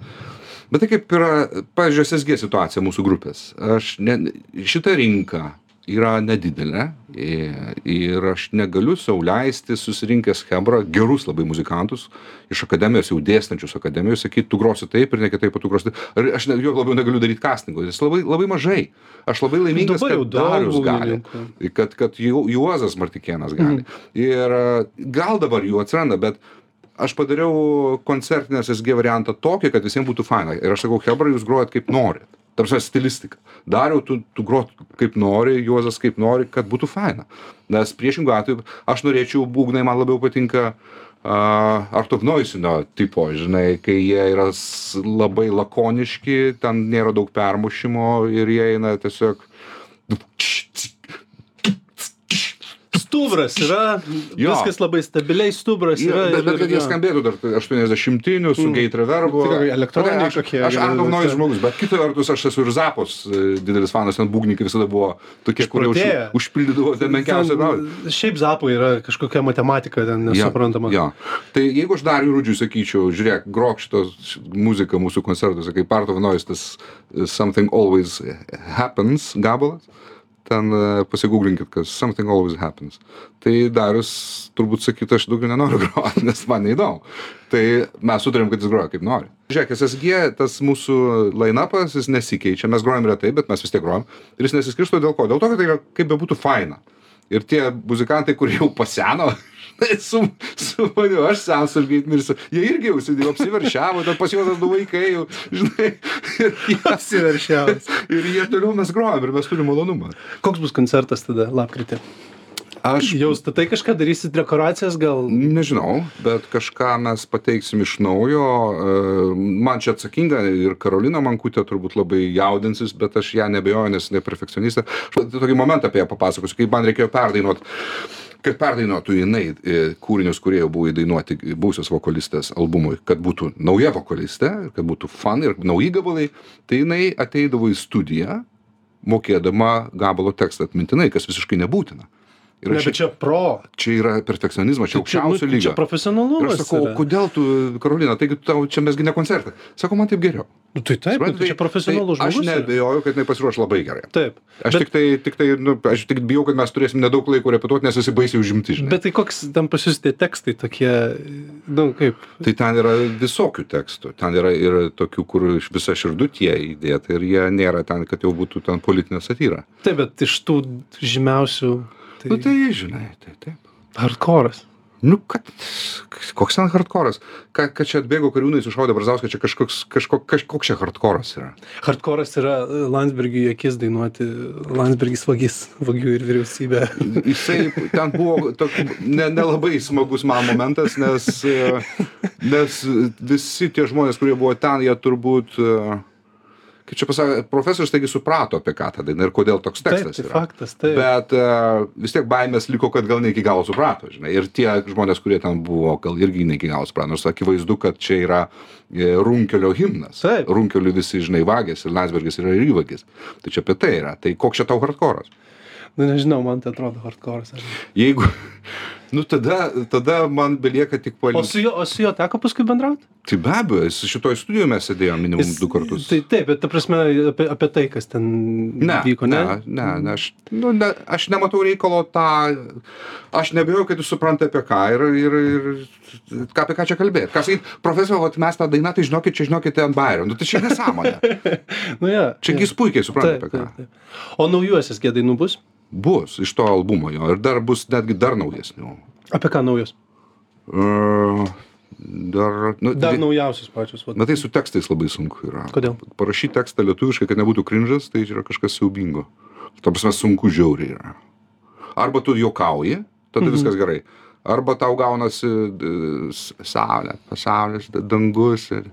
bet tai kaip yra pavyzdžiui SSG situacija mūsų grupės. Aš ne šita rinka yra nedidelė i- ir aš negaliu sau leisti susirinkęs chebrą gerus labai muzikantus iš akademijos jau dėstančius akademijoj sakyt tu grosi taip ir ne kitaip o tu grosi ar aš juo labiau negaliu daryt kastingo nes labai labai mažai. Aš labai laimingas jau kad darius gali. kad kad Ju- juozas martikėnas gali. Ir e, gal dabar jų atsiranda bet aš padariau koncertinės SG variantą tokį kad visiem būtų faina. Ir aš sakau chebra jūs grojat kaip norit ta prasme stilistika. Dariau tu tu grot kaip nori juozas kaip nori kad būtų faina. Nes priešingu atveju aš norėčiau būgnai man labiau patinka a art of noisinio tipo žinai kai jie yra labai lakoniški ten nėra daug permušimo ir jie eina tiesiog Stubras yra, Jo. viskas labai stabiliai, stubras yra. bet, bet kad jie skambėtų dar 80-inių su gate reverbu. Elektroniniai aš, kokie, aš ten. žmogus, bet kita vertus aš esu ir Zapos e, didelis fanas, ten būgnininkai visada buvo tokie, kurie už, užpildydavo ten menkiausią. Ten Šiaip zapai yra kažkokia matematika ten nesuprantama. Jo. Tai jeigu aš dar rūdžiui sakyčiau, žiūrėk, grok šitą muziką mūsų koncertuose, kaip Part of Noise, tas e, Something Always Happens gabalas, ten e, pasigūglinkit, kas Something Always Happens. Tai Darius turbūt sakytų, aš daugiau nenoriu groti, nes man neįdomu. Tai mes sutarėm, kad jis groja kaip nori. Žiūrėk, SSG, tas mūsų line-upas, jis nesikeičia, mes grojam retai, bet mes vis tiek grojam. Ir jis nesiskirsto dėl ko? Dėl to, kad tai yra kaip bebūtų faina. Ir tie muzikantai, kurie jau paseno, žinai, su, su maniu, aš greit mirsiu, jie irgi jau sėdėjo, apsiveršiavo, ten pas juos du vaikai jau, žinai, ir jie, Apsiveršiavęs. ir jie toliau mes grojam ir mes turime malonumą. Koks bus koncertas tada, lapkritį? Aš Jau statai kažką, darysit dekoracijas, gal nežinau, bet kažką mes pateiksim iš naujo. E, Man čia atsakinga ir Karolina Mankutė turbūt labai jaudinsis, bet aš ją nebejoju, nes jinai perfekcionistė. Aš tokį momentą apie ją papasakosiu, kaip man reikėjo perdainuoti kad perdainuotų jinai e, kūrinius, kurie jau buvo įdainuoti būsios vokalistės albumui, kad būtų nauja vokalistė, kad būtų fan ir nauji gabalai, tai jinai ateidavo į studiją, mokėdama gabalo tekstą atmintinai, kas visiškai nebūtina. Ir ne, bet čia pro. čia yra perfekcionizmas, čia aukščiausio nu, lygio. Čia profesionalumas. Ir aš sakau, yra. kodėl tu, Karolina, taigi tau čia mesgi ne koncertą. Sako, man taip geriau. Nu, tai taip, Supranti, tai čia profesionalus tai žmogus. Aš nebejoju, kad jinai pasiruoš labai gerai. Taip. Aš bet, tik tai, tik tai, nu, aš tik bijau, kad mes turėsim nedaug laiko repetuoti, nes visi baisiai užimti, žinai. bet tai koks ten pas jūs tie tekstai tokie, nu kaip, Tai ten yra visokių tekstų. Ten yra ir tokių, kur iš visa širdutė įdėta ir jie nėra ten, kad jau būtų ten politinė satyra. taip, bet iš tų žymiausių, tai, Nu tai, žinai, tai taip. hardcore'as. Nu, kad, koks ten hardcore'as? Ką, kad čia atbėgo kariūnai, sušaudė Brazauską, čia kažkoks, kažko, kažkoks čia hardcore'as yra. Hardcore'as yra e, Landsbergiui akis dainuoti, Landsbergis vagis, vagių ir vyriausybė. Jisai ten buvo toks ne- nelabai smagus man momentas, nes, e, nes visi tie žmonės, kurie buvo ten, jie turbūt, e, kaip čia pasakė, profesorius taigi suprato apie ką ta daina ir kodėl toks Taip, tekstas tai yra. faktas, taip. Bet uh, vis tiek baimės liko, kad gal ne iki galo suprato, žinai. Ir tie žmonės, kurie ten buvo, gal irgi ne iki galo suprato. Nors akivaizdu, kad čia yra e, runkelio himnas. Taip. Runkelių visi, žinai, vagės ir Landsbergis yra ir įvagis. Tai čia apie tai yra. Tai koks čia tau hardcore'as? Nu nežinau, man tai atrodo hardcore'as. ar ne. Jeigu, nu tada, tada man belieka tik O palikti. su juo, o su juo teko paskui bendrauti? Tai be abejo, jis šitoj studijoje mes sėdėjome minimum du kartus. Tai taip, bet ta prasme apie, apie tai, kas ten Ne, vyko, ne? ne, ne, ne aš, nu, ne, aš nematau reikalo tą, aš nebejoju, kad jūs suprantate apie ką ir, ir, ir ką, apie ką čia kalbėti. Ką sakyt, profesoriau, mes tą dainą, tai žinokit, čia žinokit ant bairio. Nu, tai čia nesąmonė. Nu, ja, Čia ja. jis puikiai supranta Taip, apie ką. taip, taip. O naujuosius gėdainų bus? Bus iš to albumo jo ir dar bus netgi dar naujesnių. Apie ką naujus? Uh, dar, nu, Dar di- naujausius pačius. vat. Na tai su tekstais labai sunku yra. Kodėl? Parašyti tekstą lietuviškai, kad nebūtų krinžas, tai yra kažkas siaubingo. Ta prasme, sunku žiauriai yra. Arba tu juokauji, tada mhm. viskas gerai. Arba tau gaunasi saulė, pasaulis, dangus ir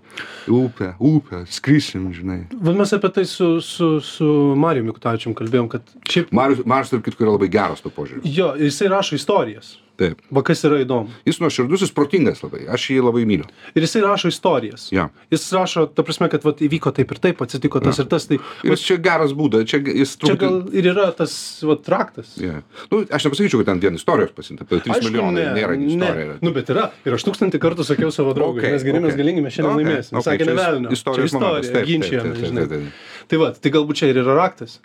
upė, upė, skrisim, žinai. Vat mes apie tai su, su, su Marijumi Kutačium kalbėjom, kad šiaip Marius, Marius tarp kitko, yra labai geras to požiūriu. jo, jisai rašo istorijas. Taip Va kas yra įdomu. jis nuoširdus jis protingas labai aš jį labai myliu Ir jisai rašo istorijas. Jo. Jis rašo, ta prasme, kad vat, įvyko taip ir taip, atsitiko tas ir tas. Tai ir čia geras būdas čia jis čia truputį gal ir yra tas vat, raktas. Yeah. Nu, aš nepasakyčiau, kad ten vien istorijos pasimta, apie 3 milijonai nėra gi istorija. yra. Nu, bet yra. Ir aš tūkstantį kartų sakiau savo draugui, Okay, mes gerimės okay. okay. galingi, mes šiandien Okay, okay, laimėsim. okay, Sakė, čia ne is- velnio. istorijos Čia istorija, ginčijame. Tai va, tai galbūt čia ir yra raktas.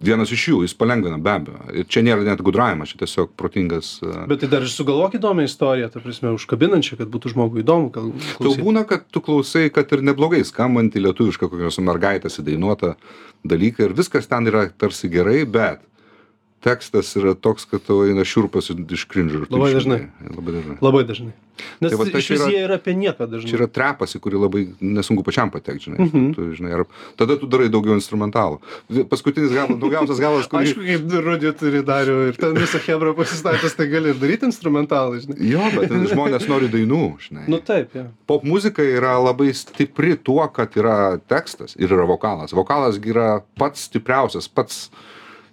Vienas iš jų, jis palengvina be abejo. Ir čia nėra net gudravimas, čia tiesiog protingas. uh, Bet tai dar ir sugalvok įdomią istoriją, ta prasme, užkabinančią, kad būtų žmogui įdomu. Gal, Tau būna, kad tu klausai, kad ir neblogai skambantį lietuvišką kokios mergaitės įdainuotą dalyką ir viskas ten yra tarsi gerai, bet tekstas yra toks, kad tau eina šiurpas iš krindžio. Labai dažnai. Labai dažnai. Labai dažnai. Nes Tai va, tai iš vis jie yra apie nieką dažnai. Čia yra trepas, į kurį labai nesunku pačiam patekti, žinai. Mhm. Tu, žinai ar, tada tu darai daugiau instrumentalų. Paskutinis galas, daugiausias galas, kurį... Aišku, kaip rudį turi dariu ir ten visą hebrą pasistatęs, tai gali ir daryti instrumentalą, žinai. Jo, bet žmonės nori dainų, žinai. Nu taip, ja. Pop muzika yra labai stipri tuo, kad yra tekstas ir yra vokalas. Vokalas yra pats stipriausias, pats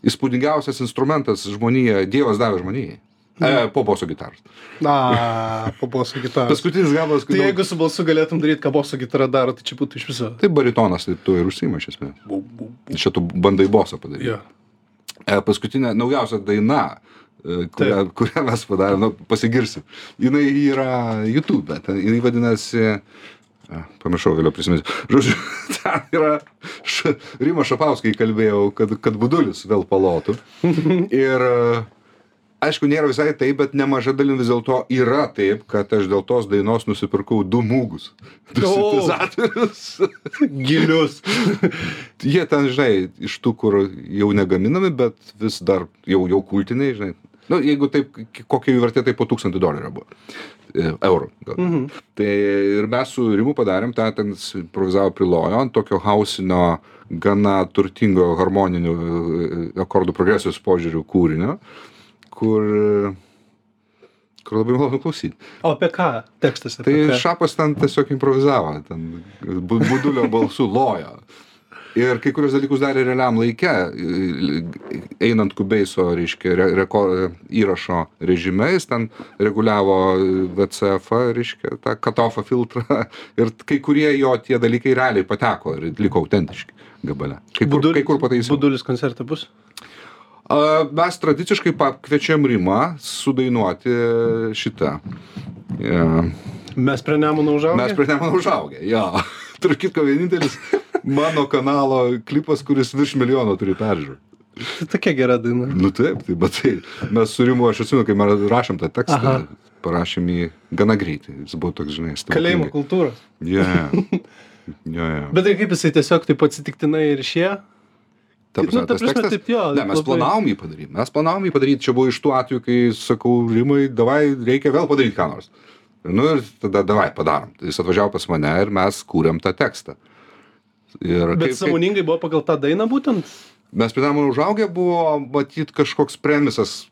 įspūdingiausias instrumentas žmonėje, Dievas davė žmonėje. E, po boso gitaros. Na, po boso gitaros. Paskutinis gabalas, Tai jeigu su balsu galėtum daryti, ką boso gitara daro, tai čia būtų iš viso. Tai baritonas, tai tu ir užsima iš esmės. Čia tu bandai bosą padaryti. Ja. E, paskutinė naujausia daina, e, kurią, kurią mes padarėme, nu, pasigirsiu. Jinai yra YouTube, ten, jinai vadinasi, pamiršau, vėliau prisiminsiu. Žodžiu, ten yra, š, Rima Šapauskai kalbėjau, kad, kad budulis vėl palotų. Ir e, aišku, nėra visai taip, bet nemaža dalim vis dėlto yra taip, kad aš dėl tos dainos nusipirkau du mūgus. Du sintetizatorius. Gilius. Jie ten, žinai, iš tų, kur jau negaminami, bet vis dar jau, jau kultiniai, žinai. Nu, jeigu taip, kokia jų vertė, tai po tūkstantį dolerių buvo. E, Eurų. Mhm. Tai ir mes su Rimu padarėm tą, ten improvizavo prilojo ant tokio hausinio, gana turtingo harmoninių e, akordų progresijos požiūrių kūrinio, kur, kur labai malonu klausyti. O apie ką tekstas? Tai Apie ką? Šapas ten tiesiog improvizavo, ten budulio balsu lojo. Ir kai kurios dalykus darė realiam laike, einant kubeiso, reiškia, re, reko, įrašo režime, jis ten reguliavo VCF, reiškia, tą katofą filtrą. Ir kai kurie jo tie dalykai realiai pateko ir liko autentiški gabale. Kai kur, Budulis- kai kur pataisė. Budulis koncerte bus? Mes tradiciškai pakviečiam Rimą sudainuoti šitą. Ja. Mes prie Nemuno užaugę? Mes prie Nemuno užaugę, jo. Tarp kitko, vienintelis mano kanalo klipas, kuris virš milijono turi peržiūrų. Tai tokia gera daina. Nu taip, tai bet tai mes su Rimu, aš atsimenu, kai mes rašėm tą tekstą, Aha. parašėm jį gana greitai. Jis buvo toks, žinai, Kalėjimo kultūros. Ja. Ja, ja. Bet tai kaip jisai tiesiog taip atsitiktinai ir šie? Ta nu, ta tas prasme, tekstas- taip jo, Ne, mes labai- planavom jį padaryti. Mes planavom jį padaryti. Čia buvo iš tų atvejų, kai sakau, Rimai, davai, reikia vėl padaryti ką nors. Nu ir tada davai, padarom. Jis atvažiavo pas mane ir mes kūrėm tą tekstą. Ir Bet sąmoningai buvo pagal tą dainą būtent? mes prie Nemuno užaugę buvo matyt kažkoks premisas,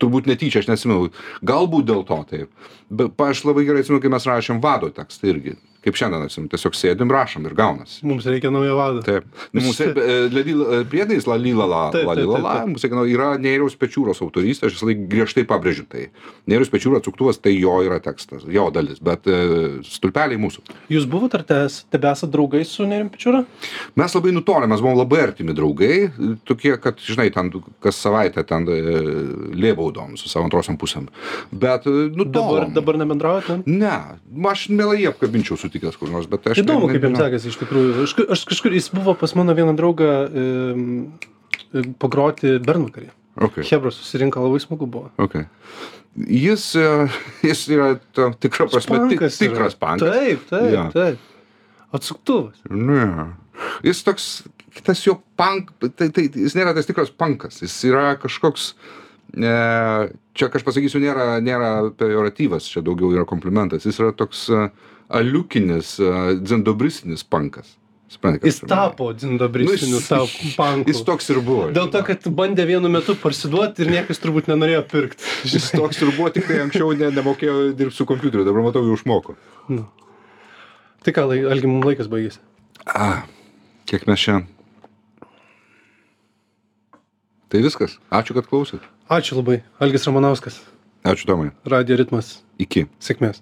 turbūt netyčia, aš nesimenu, galbūt dėl to taip. Bet aš labai gerai atsimenu, kai mes rašėm vado tekstą irgi. Kaip šiandien atsimenu, tiesiog sėdim, rašom ir gaunasi. Mums reikia naujo vado. Taip. Nu, mūsų e, priedais la lyla la, Taip, la mūsų kiekvieno yra Nėriaus Pečiūros autorystė, aš visą laiką griežtai pabrėžiu tai. Nėriaus Pečiūro atsuktuvas tai jo yra tekstas, jo dalis, bet e, stulpeliai mūsų. Jūs buvote ar tebe esate draugai su Nerim Pičiūra? Mes labai nutolę, mes buvom labai artimi draugai, tokie, kad, žinai, ten kas savaitę ten e, lėbaudom su savo antrosiam pusėm. Bet e, Dabar, dabar nebendraujate? Ne, aš mielai apkabinčiau sutikęs kur nors, bet aš... Įdomu, ne- kaip jam sekasi iš tikrųjų. Aš, aš kažkur, jis buvo pas mano vieną draugą um, pagroti Bernvakarį. Okay. Hebra susirinko, labai smagu buvo. Okay. Jis, e, jis yra tam tikra prasme tik, Pankas tikras pankas. Taip, taip, Jo. taip. Atsuktuvas. Ne. Jis toks, tas jo punk, tai, tai jis nėra tas tikras punkas, jis yra kažkoks, e, čia aš pasakysiu, nėra, nėra pejoratyvas, čia daugiau yra komplimentas, jis yra toks e, aliukinis, dzendobristinis punkas. Suprantate, Jis tapo dzindobristiniu Nu, tau panku. Jis toks ir buvo. Dėl to, kad bandė vienu metu parsiduoti ir niekas turbūt nenorėjo pirkti. Jis toks ir buvo, tik tai anksčiau ne, nemokėjo dirbti su kompiuteriu, dabar matau, jau išmoko. Tai ką, Algi, mums laikas baigėsi. A, kiek mes čia. Tai viskas. Ačiū, kad klausėt. Ačiū labai. Algis Ramanauskas. ačiū tomai radijo ritmas iki sėkmės